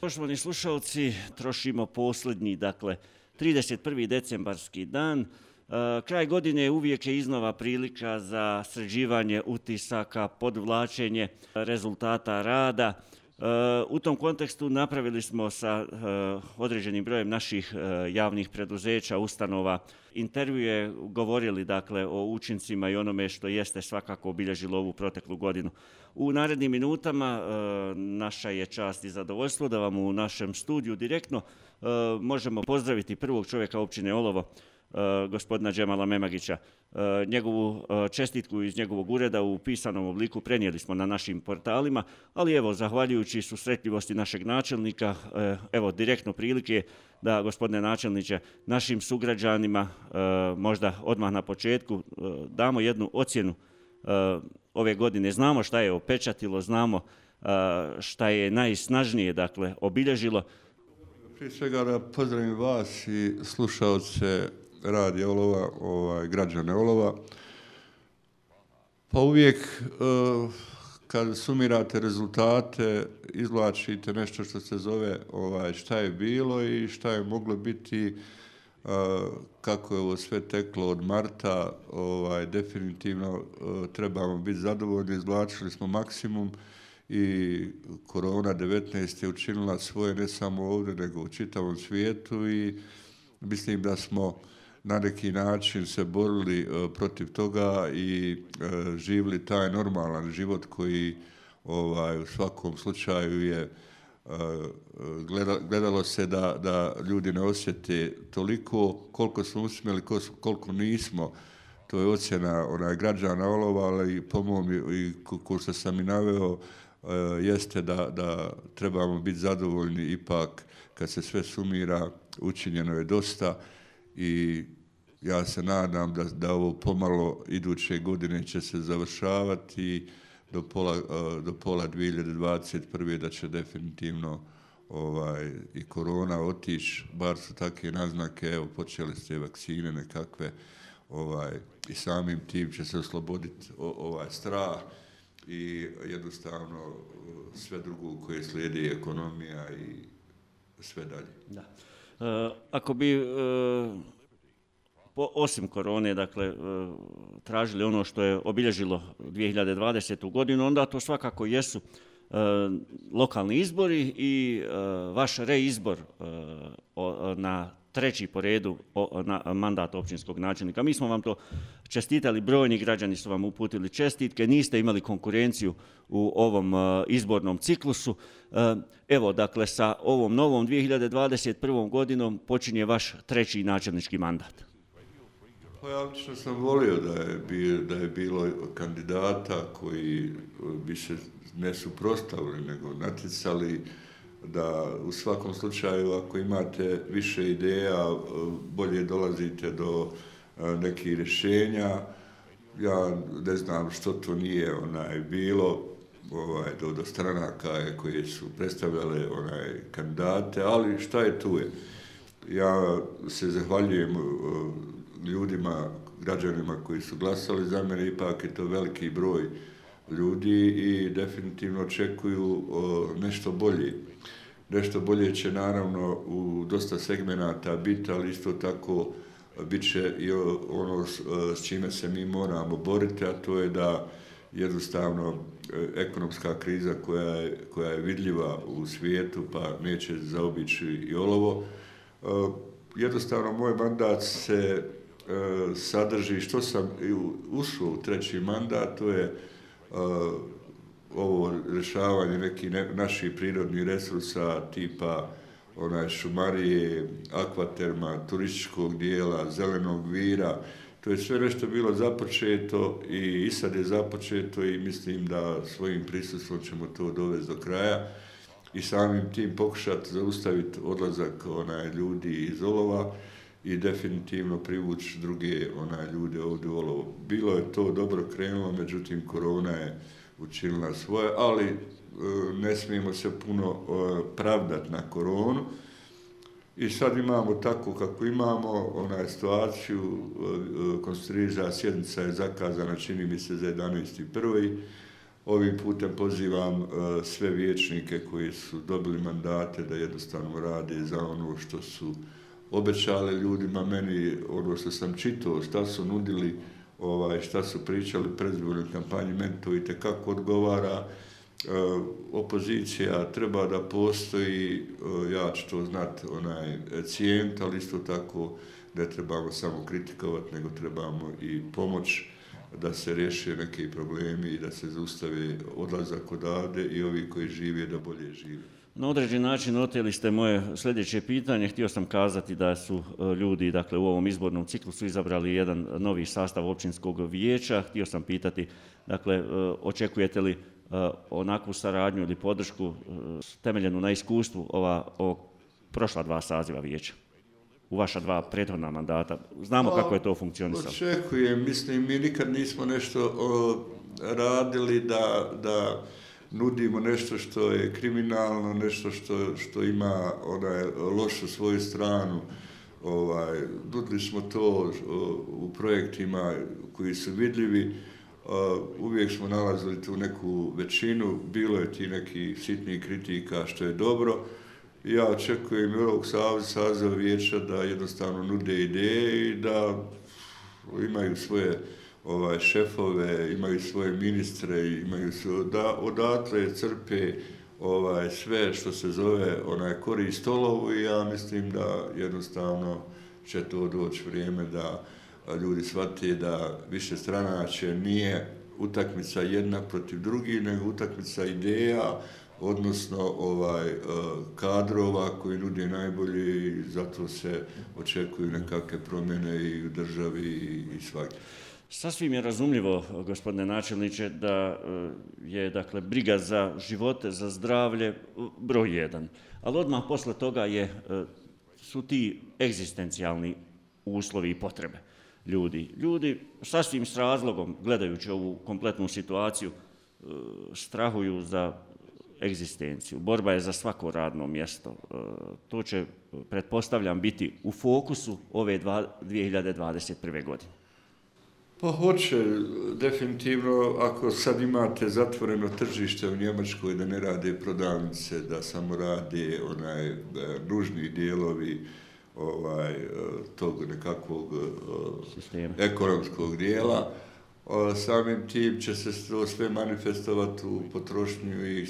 Poštovani slušalci, trošimo posljednji, dakle, 31. decembarski dan. E, kraj godine uvijek je iznova prilika za sređivanje utisaka, podvlačenje rezultata rada. U tom kontekstu napravili smo sa određenim brojem naših javnih preduzeća, ustanova, intervjue govorili dakle o učincima i onome što jeste svakako obilježilo ovu proteklu godinu. U narednim minutama naša je čast i zadovoljstvo da vam u našem studiju direktno možemo pozdraviti prvog čovjeka općine Olovo, Eh, gospodina Džemala Memagića. Eh, njegovu eh, čestitku iz njegovog ureda u pisanom obliku prenijeli smo na našim portalima, ali evo, zahvaljujući susretljivosti našeg načelnika, evo, direktno prilike da, gospodine načelniče, našim sugrađanima, možda odmah na početku, damo jednu ocjenu ove godine. Znamo šta je opečatilo, znamo šta je najsnažnije, dakle, obilježilo. Prije svega pozdravim vas i slušalce radi Olova, ovaj, građane Olova. Pa uvijek e, kad sumirate rezultate, izvlačite nešto što se zove ovaj, šta je bilo i šta je moglo biti, e, kako je ovo sve teklo od marta, ovaj, definitivno e, trebamo biti zadovoljni, izvlačili smo maksimum i korona 19 je učinila svoje ne samo ovdje nego u čitavom svijetu i mislim da smo na neki način se borili e, protiv toga i e, živili taj normalan život koji ovaj, u svakom slučaju je e, gledalo se da, da ljudi ne osjete toliko koliko smo uspjeli, koliko nismo. To je ocjena onaj građana Olova, ali po mom i ko što sam i naveo, jeste da, da trebamo biti zadovoljni ipak kad se sve sumira, učinjeno je dosta i ja se nadam da, da ovo pomalo iduće godine će se završavati do pola, e, do pola 2021. da će definitivno ovaj, i korona otići, bar su takve naznake, evo počeli ste vakcine nekakve, ovaj, i samim tim će se osloboditi ovaj strah i jednostavno sve drugo koje slijedi ekonomija i sve dalje. Da. E, ako bi e, osim korone, dakle, e, tražili ono što je obilježilo 2020. godinu, onda to svakako jesu e, lokalni izbori i e, vaš reizbor na treći po redu na mandat općinskog načelnika. Mi smo vam to čestitali, brojni građani su vam uputili čestitke, niste imali konkurenciju u ovom izbornom ciklusu. Evo, dakle, sa ovom novom 2021. godinom počinje vaš treći načelnički mandat. Pa ja lično sam volio da je, da je bilo kandidata koji bi se ne suprostavili, nego natjecali da u svakom slučaju ako imate više ideja, bolje dolazite do nekih rješenja. Ja ne znam što to nije onaj bilo, ovaj, do, do stranaka koje su predstavljale onaj kandidate, ali šta je tu je. Ja se zahvaljujem ljudima, građanima koji su glasali za mene, ipak je to veliki broj ljudi i definitivno očekuju nešto bolje. Nešto bolje će naravno u dosta segmenata biti, ali isto tako bit će i ono s čime se mi moramo boriti, a to je da jednostavno e, ekonomska kriza koja je, koja je vidljiva u svijetu, pa neće zaobići i olovo. E, jednostavno, moj mandat se E, sadrži što sam ušao u treći mandat, to je e, ovo rješavanje nekih naših prirodnih resursa tipa onaj šumarije, akvaterma, turističkog dijela, zelenog vira, to je sve nešto bilo započeto i, i sad je započeto i mislim da svojim prisustvom ćemo to dovesti do kraja i samim tim pokušati zaustaviti odlazak onaj ljudi iz olova i definitivno privući druge onaj ljude ovdje u Olovo. Bilo je to dobro krenulo, međutim korona je učinila svoje, ali e, ne smijemo se puno e, pravdati na koronu. I sad imamo tako kako imamo, onaj situaciju, e, konstruiza sjednica je zakazana, čini mi se za 11.1. ovim putem pozivam sve vijećnike koji su dobili mandate da jednostavno rade za ono što su obećali ljudima meni, ono što sam čitao, šta su nudili, ovaj, šta su pričali predizbornoj kampanji, meni to i tekako odgovara. E, opozicija treba da postoji, e, ja ću to znat, onaj cijent, ali isto tako ne trebamo samo kritikovati, nego trebamo i pomoć da se riješe neki problemi i da se zaustavi odlazak odavde i ovi koji žive da bolje žive. Na određen način oteli ste moje sljedeće pitanje. Htio sam kazati da su e, ljudi dakle, u ovom izbornom ciklusu izabrali jedan novi sastav općinskog vijeća. Htio sam pitati, dakle, e, očekujete li e, onakvu saradnju ili podršku temeljenu na iskustvu ova, prošla dva saziva vijeća? u vaša dva prethodna mandata. Znamo kako je to funkcionisalo. Očekujem, mislim, mi nikad nismo nešto radili da, da nudimo nešto što je kriminalno, nešto što, što ima onaj lošu svoju stranu. Ovaj, nudili smo to u projektima koji su vidljivi, uvijek smo nalazili tu neku većinu, bilo je ti neki sitnih kritika što je dobro. Ja očekujem ovog saziva vijeća da jednostavno nude ideje i da imaju svoje ovaj, šefove, imaju svoje ministre, imaju su, da odatle crpe ovaj, sve što se zove onaj kori stolovu i ja mislim da jednostavno će to doći vrijeme da ljudi shvate da više stranače nije utakmica jedna protiv drugih, nego utakmica ideja, odnosno ovaj e, kadrova koji nude najbolje i zato se očekuju nekakve promjene i u državi i svakdje. Sasvim je razumljivo, gospodine načelniče, da e, je dakle, briga za živote, za zdravlje e, broj jedan. Ali odmah posle toga je, e, su ti egzistencijalni uslovi i potrebe ljudi. Ljudi sasvim s razlogom, gledajući ovu kompletnu situaciju, strahuju za egzistenciju. Borba je za svako radno mjesto. To će, pretpostavljam, biti u fokusu ove 2021. godine. Pa hoće, definitivno, ako sad imate zatvoreno tržište u Njemačkoj da ne rade prodavnice, da samo rade onaj e, nužni dijelovi ovaj, e, tog nekakvog e, ekonomskog dijela, samim tim će se to sve manifestovati u potrošnju i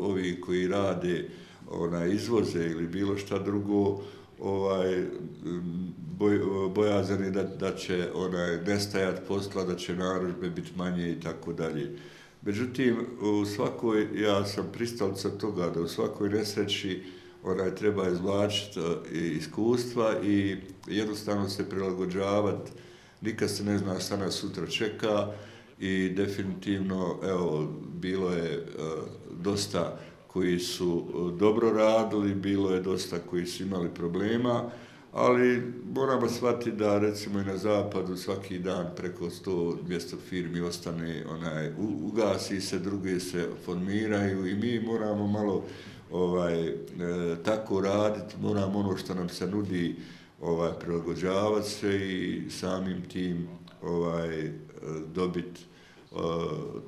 ovi koji rade onaj, izvoze ili bilo šta drugo, ovaj, boj, da, da će onaj, nestajat posla, da će naružbe biti manje i tako dalje. Međutim, u svakoj, ja sam pristalica toga da u svakoj nesreći onaj, treba izvlačiti e, iskustva i jednostavno se prilagođavati. Nikad se ne zna šta nas sutra čeka i definitivno, evo, bilo je uh, dosta koji su e, dobro radili, bilo je dosta koji su imali problema, ali moramo shvatiti da recimo i na zapadu svaki dan preko 100-200 firmi ostane, onaj, ugasi se, druge se formiraju i mi moramo malo ovaj, e, tako raditi, moramo ono što nam se nudi ovaj, prilagođavati se i samim tim ovaj, e, dobiti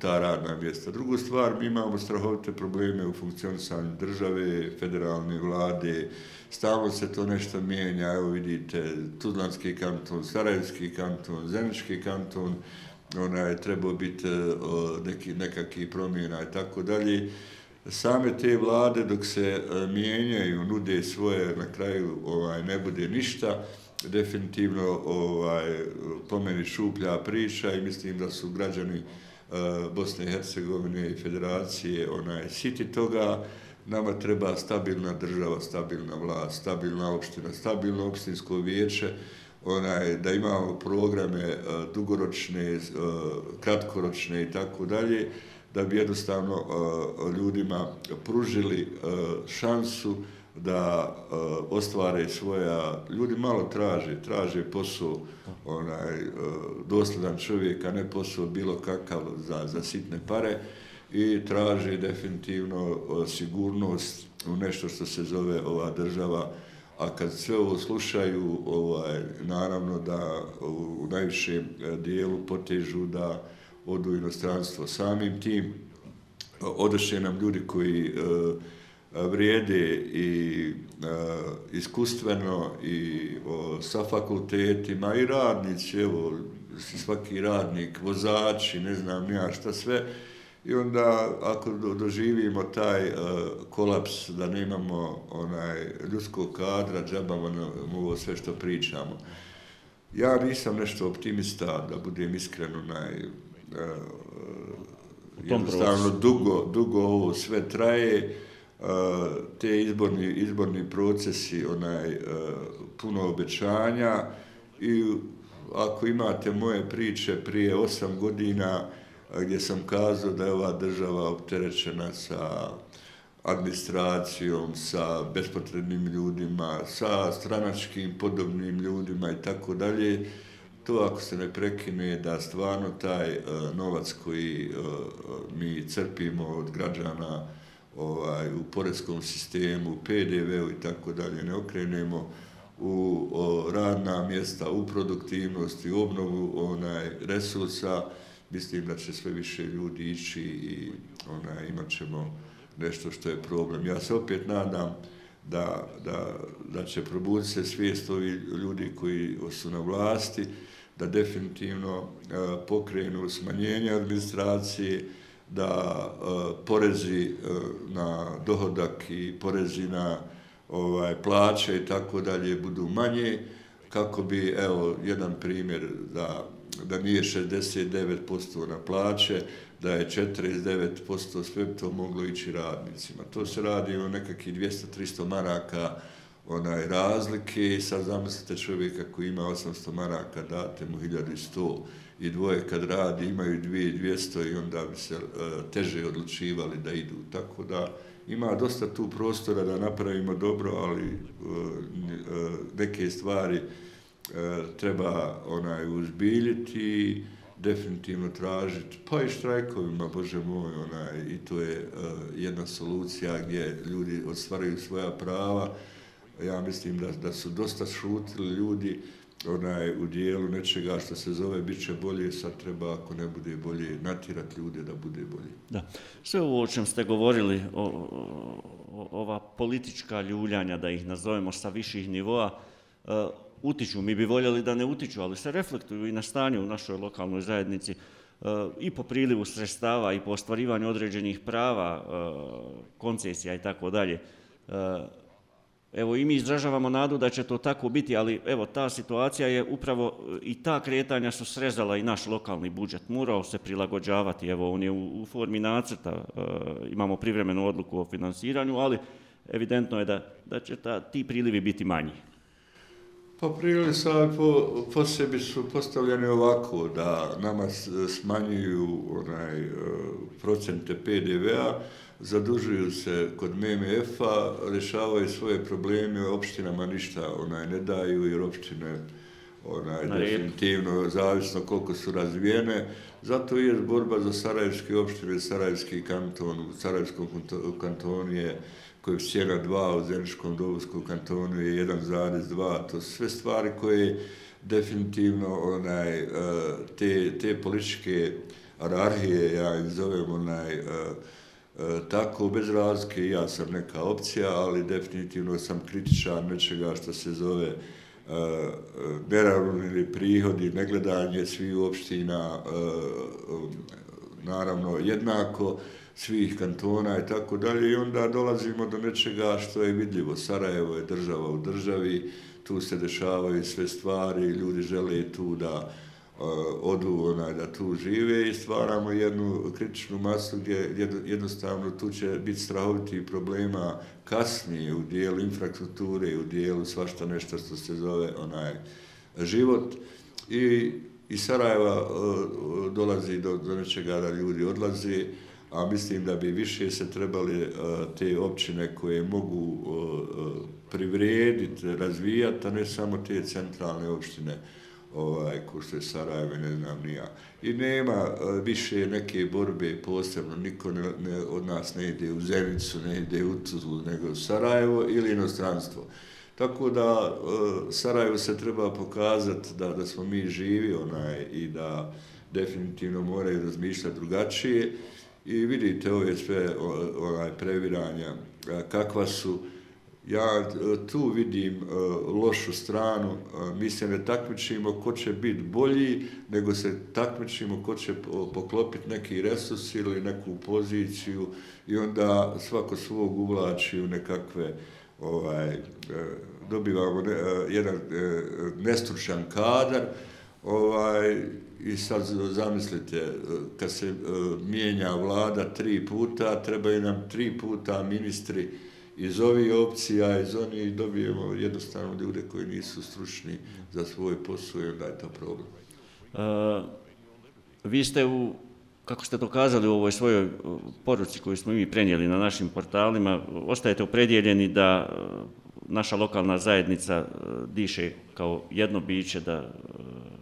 ta radna mjesta. Drugu stvar, mi imamo strahovite probleme u funkcionisanju države, federalne vlade, stalno se to nešto mijenja, evo vidite, Tuzlanski kanton, Sarajevski kanton, Zenički kanton, ona je trebao biti neki, nekakvih promjena i tako dalje. Same te vlade dok se mijenjaju, nude svoje, na kraju ovaj, ne bude ništa, definitivno ovaj, po meni šuplja priča i mislim da su građani uh, Bosne i Hercegovine i federacije onaj, siti toga. Nama treba stabilna država, stabilna vlast, stabilna opština, stabilno opštinsko vijeće, onaj, da imamo programe uh, dugoročne, uh, kratkoročne i tako dalje, da bi jednostavno ljudima pružili šansu da uh, ostvare svoja, ljudi malo traže, traže posao, onaj, uh, čovjek, a ne posao bilo kakav za, za sitne pare i traže definitivno uh, sigurnost u nešto što se zove ova država, a kad sve ovo slušaju, ovaj, naravno da u najvišem dijelu potežu da odu inostranstvo. Samim tim, odošli nam ljudi koji vrijede i iskustveno i sa fakultetima i radnici, evo, svaki radnik, vozači, ne znam ja šta sve. I onda ako doživimo taj kolaps da nemamo onaj ljudskog kadra, džabamo ovo sve što pričamo. Ja nisam nešto optimista, da budem iskren, onaj, jednostavno dugo, dugo ovo sve traje te izborni, izborni procesi, onaj, puno obećanja i ako imate moje priče prije osam godina gdje sam kazao da je ova država opterećena sa administracijom, sa bespotrebnim ljudima, sa stranačkim podobnim ljudima i tako dalje, to ako se ne prekine da stvarno taj novac koji mi crpimo od građana ovaj, u poredskom sistemu, PDV-u i tako dalje, ne okrenemo u radna mjesta, u produktivnost i obnovu onaj, resursa, mislim da će sve više ljudi ići i onaj, imat ćemo nešto što je problem. Ja se opet nadam da, da, da će probuditi se svijest ovi ljudi koji su na vlasti, da definitivno pokrenu smanjenje administracije, da e, porezi e, na dohodak i porezi na ovaj plaće i tako dalje budu manje kako bi evo jedan primjer da da nije 69% na plaće, da je 49% sve to moglo ići radnicima. To se radi o nekakvih 200-300 maraka onaj razlike i sad zamislite čovjeka koji ima 800 maraka, date mu 1100 i dvoje kad radi imaju 2200 i onda bi se uh, teže odlučivali da idu. Tako da ima dosta tu prostora da napravimo dobro, ali uh, uh, neke stvari treba onaj uzbiljiti definitivno tražiti, pa i štrajkovima, Bože moj, onaj, i to je jedna solucija gdje ljudi ostvaraju svoja prava. Ja mislim da, da su dosta šutili ljudi, onaj u dijelu nečega što se zove bit će bolje, sad treba ako ne bude bolje natirati ljude da bude bolje. Da. Sve ovo o čem ste govorili, o, o, ova politička ljuljanja, da ih nazovemo sa viših nivoa, uh, utiču, mi bi voljeli da ne utiču, ali se reflektuju i na stanje u našoj lokalnoj zajednici uh, i po prilivu sredstava i po ostvarivanju određenih prava, uh, koncesija i tako dalje. Evo i mi izražavamo nadu da će to tako biti, ali evo ta situacija je upravo i ta kretanja su srezala i naš lokalni budžet. Morao se prilagođavati, evo on je u, u formi nacrta, e, imamo privremenu odluku o finansiranju, ali evidentno je da, da će ta, ti prilivi biti manji. Pa prilivi sami po, po sebi su postavljeni ovako, da nama smanjuju onaj, e, procente PDV-a, zadužuju se kod MMF-a, rešavaju svoje probleme, opštinama ništa onaj, ne daju jer opštine onaj, definitivno, zavisno koliko su razvijene. Zato je borba za Sarajevske opštine, Sarajevski kanton, u Sarajevskom kantonu je koeficijena 2, u Zeničkom dobovskom kantonu je 1,2. To su sve stvari koje definitivno onaj, e, te, te političke ararhije, ja im zovem onaj, uh, E, tako, bez razlike, ja sam neka opcija, ali definitivno sam kritičan nečega što se zove uh, neravnili prihodi, negledanje svih opština, uh, naravno jednako, svih kantona i tako dalje i onda dolazimo do nečega što je vidljivo. Sarajevo je država u državi, tu se dešavaju sve stvari, ljudi žele tu da odu onaj, da tu žive i stvaramo jednu kritičnu masu gdje jednostavno tu će biti strahoviti problema kasnije u dijelu infrastrukture, u dijelu svašta nešto što se zove onaj život. I iz Sarajeva dolazi do, do nečega da ljudi odlaze, a mislim da bi više se trebali te općine koje mogu privrijediti, razvijati, a ne samo te centralne opštine ovaj, ko što je Sarajevo, ne znam ni ja. I nema uh, više neke borbe posebno, niko ne, ne, od nas ne ide u Zenicu, ne ide u Tuzlu, nego u Sarajevo ili inostranstvo. Tako da uh, Sarajevo se treba pokazati da, da smo mi živi onaj, i da definitivno moraju razmišljati drugačije i vidite ove sve onaj, previranja, kakva su, ja tu vidim lošu stranu, mi se ne takmičimo ko će biti bolji, nego se takmičimo ko će poklopiti neki resurs ili neku poziciju i onda svako svog uvlači u nekakve ovaj, dobivamo jedan nestručan kadar ovaj, i sad zamislite, kad se mijenja vlada tri puta, trebaju nam tri puta ministri iz ovih opcija, iz onih dobijemo jednostavno ljude koji nisu stručni za svoj posao i onda je to problem. vi ste u, kako ste to kazali u ovoj svojoj poruci koju smo mi prenijeli na našim portalima, ostajete opredjeljeni da naša lokalna zajednica diše kao jedno biće, da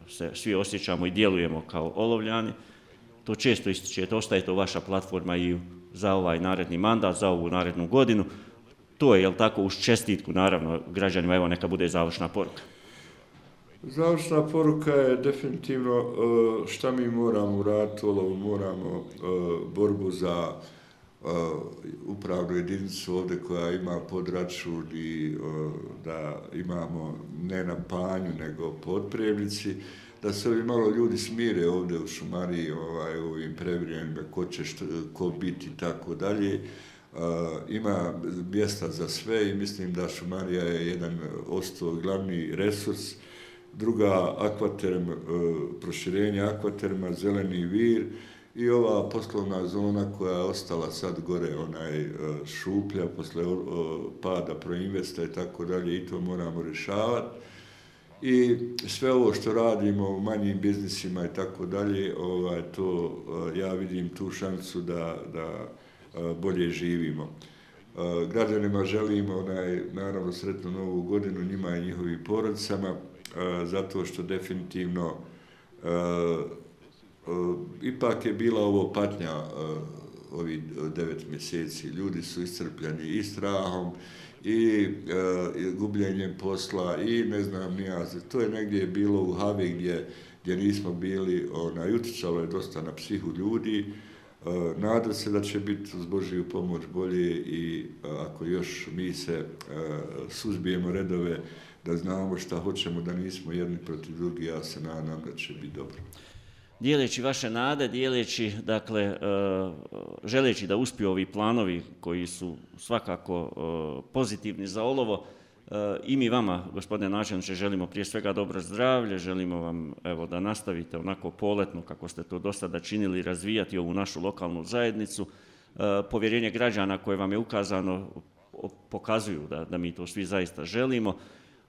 se svi osjećamo i djelujemo kao olovljani. To često ističete, ostaje to vaša platforma i za ovaj naredni mandat, za ovu narednu godinu. To je, jel tako, uz čestitku, naravno, građanima, evo neka bude završna poruka. Završna poruka je definitivno e, šta mi moramo uraditi, moramo e, borbu za e, upravnu jedinicu ovdje koja ima podračun i da imamo ne na panju nego podprijemnici, da se ovi malo ljudi smire ovdje u Šumariji, ovaj, ovim previjenima, ko će ko biti i tako dalje. Ima mjesta za sve i mislim da Šumarija je jedan ostao glavni resurs. Druga, akvaterm, e, proširenje akvaterma, zeleni vir i ova poslovna zona koja je ostala sad gore, onaj e, šuplja posle pada proinvesta i tako dalje i to moramo rješavati. I sve ovo što radimo u manjim biznisima i tako dalje, ovaj, to e, ja vidim tu šansu da, da bolje živimo. Građanima želimo onaj, naravno sretnu novu godinu njima i njihovim porodicama, zato što definitivno ipak je bila ovo patnja ovih devet mjeseci. Ljudi su iscrpljeni i strahom i gubljenjem posla i ne znam nija. To je negdje bilo u Havi gdje, gdje nismo bili, onaj, utjecalo je dosta na psihu ljudi, E, nada se da će biti uz Božiju pomoć bolje i e, ako još mi se e, suzbijemo redove da znamo šta hoćemo, da nismo jedni protiv drugih, ja se nadam da će biti dobro. Dijeleći vaše nade, dijeleći, dakle, želeći da uspiju ovi planovi koji su svakako pozitivni za olovo, i mi vama, gospodine načelniče, želimo prije svega dobro zdravlje, želimo vam evo, da nastavite onako poletno kako ste to do sada činili, razvijati ovu našu lokalnu zajednicu. E, povjerenje građana koje vam je ukazano pokazuju da, da mi to svi zaista želimo.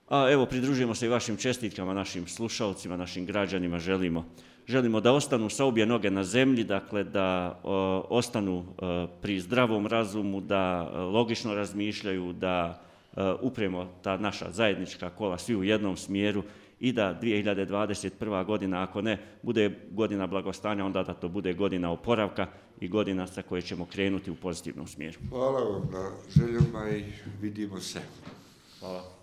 A evo, pridružujemo se i vašim čestitkama, našim slušalcima, našim građanima, želimo, želimo da ostanu sa obje noge na zemlji, dakle da ostanu e, pri zdravom razumu, da logično razmišljaju, da upremo ta naša zajednička kola svi u jednom smjeru i da 2021. godina, ako ne bude godina blagostanja, onda da to bude godina oporavka i godina sa koje ćemo krenuti u pozitivnom smjeru. Hvala vam na željama i vidimo se. Hvala.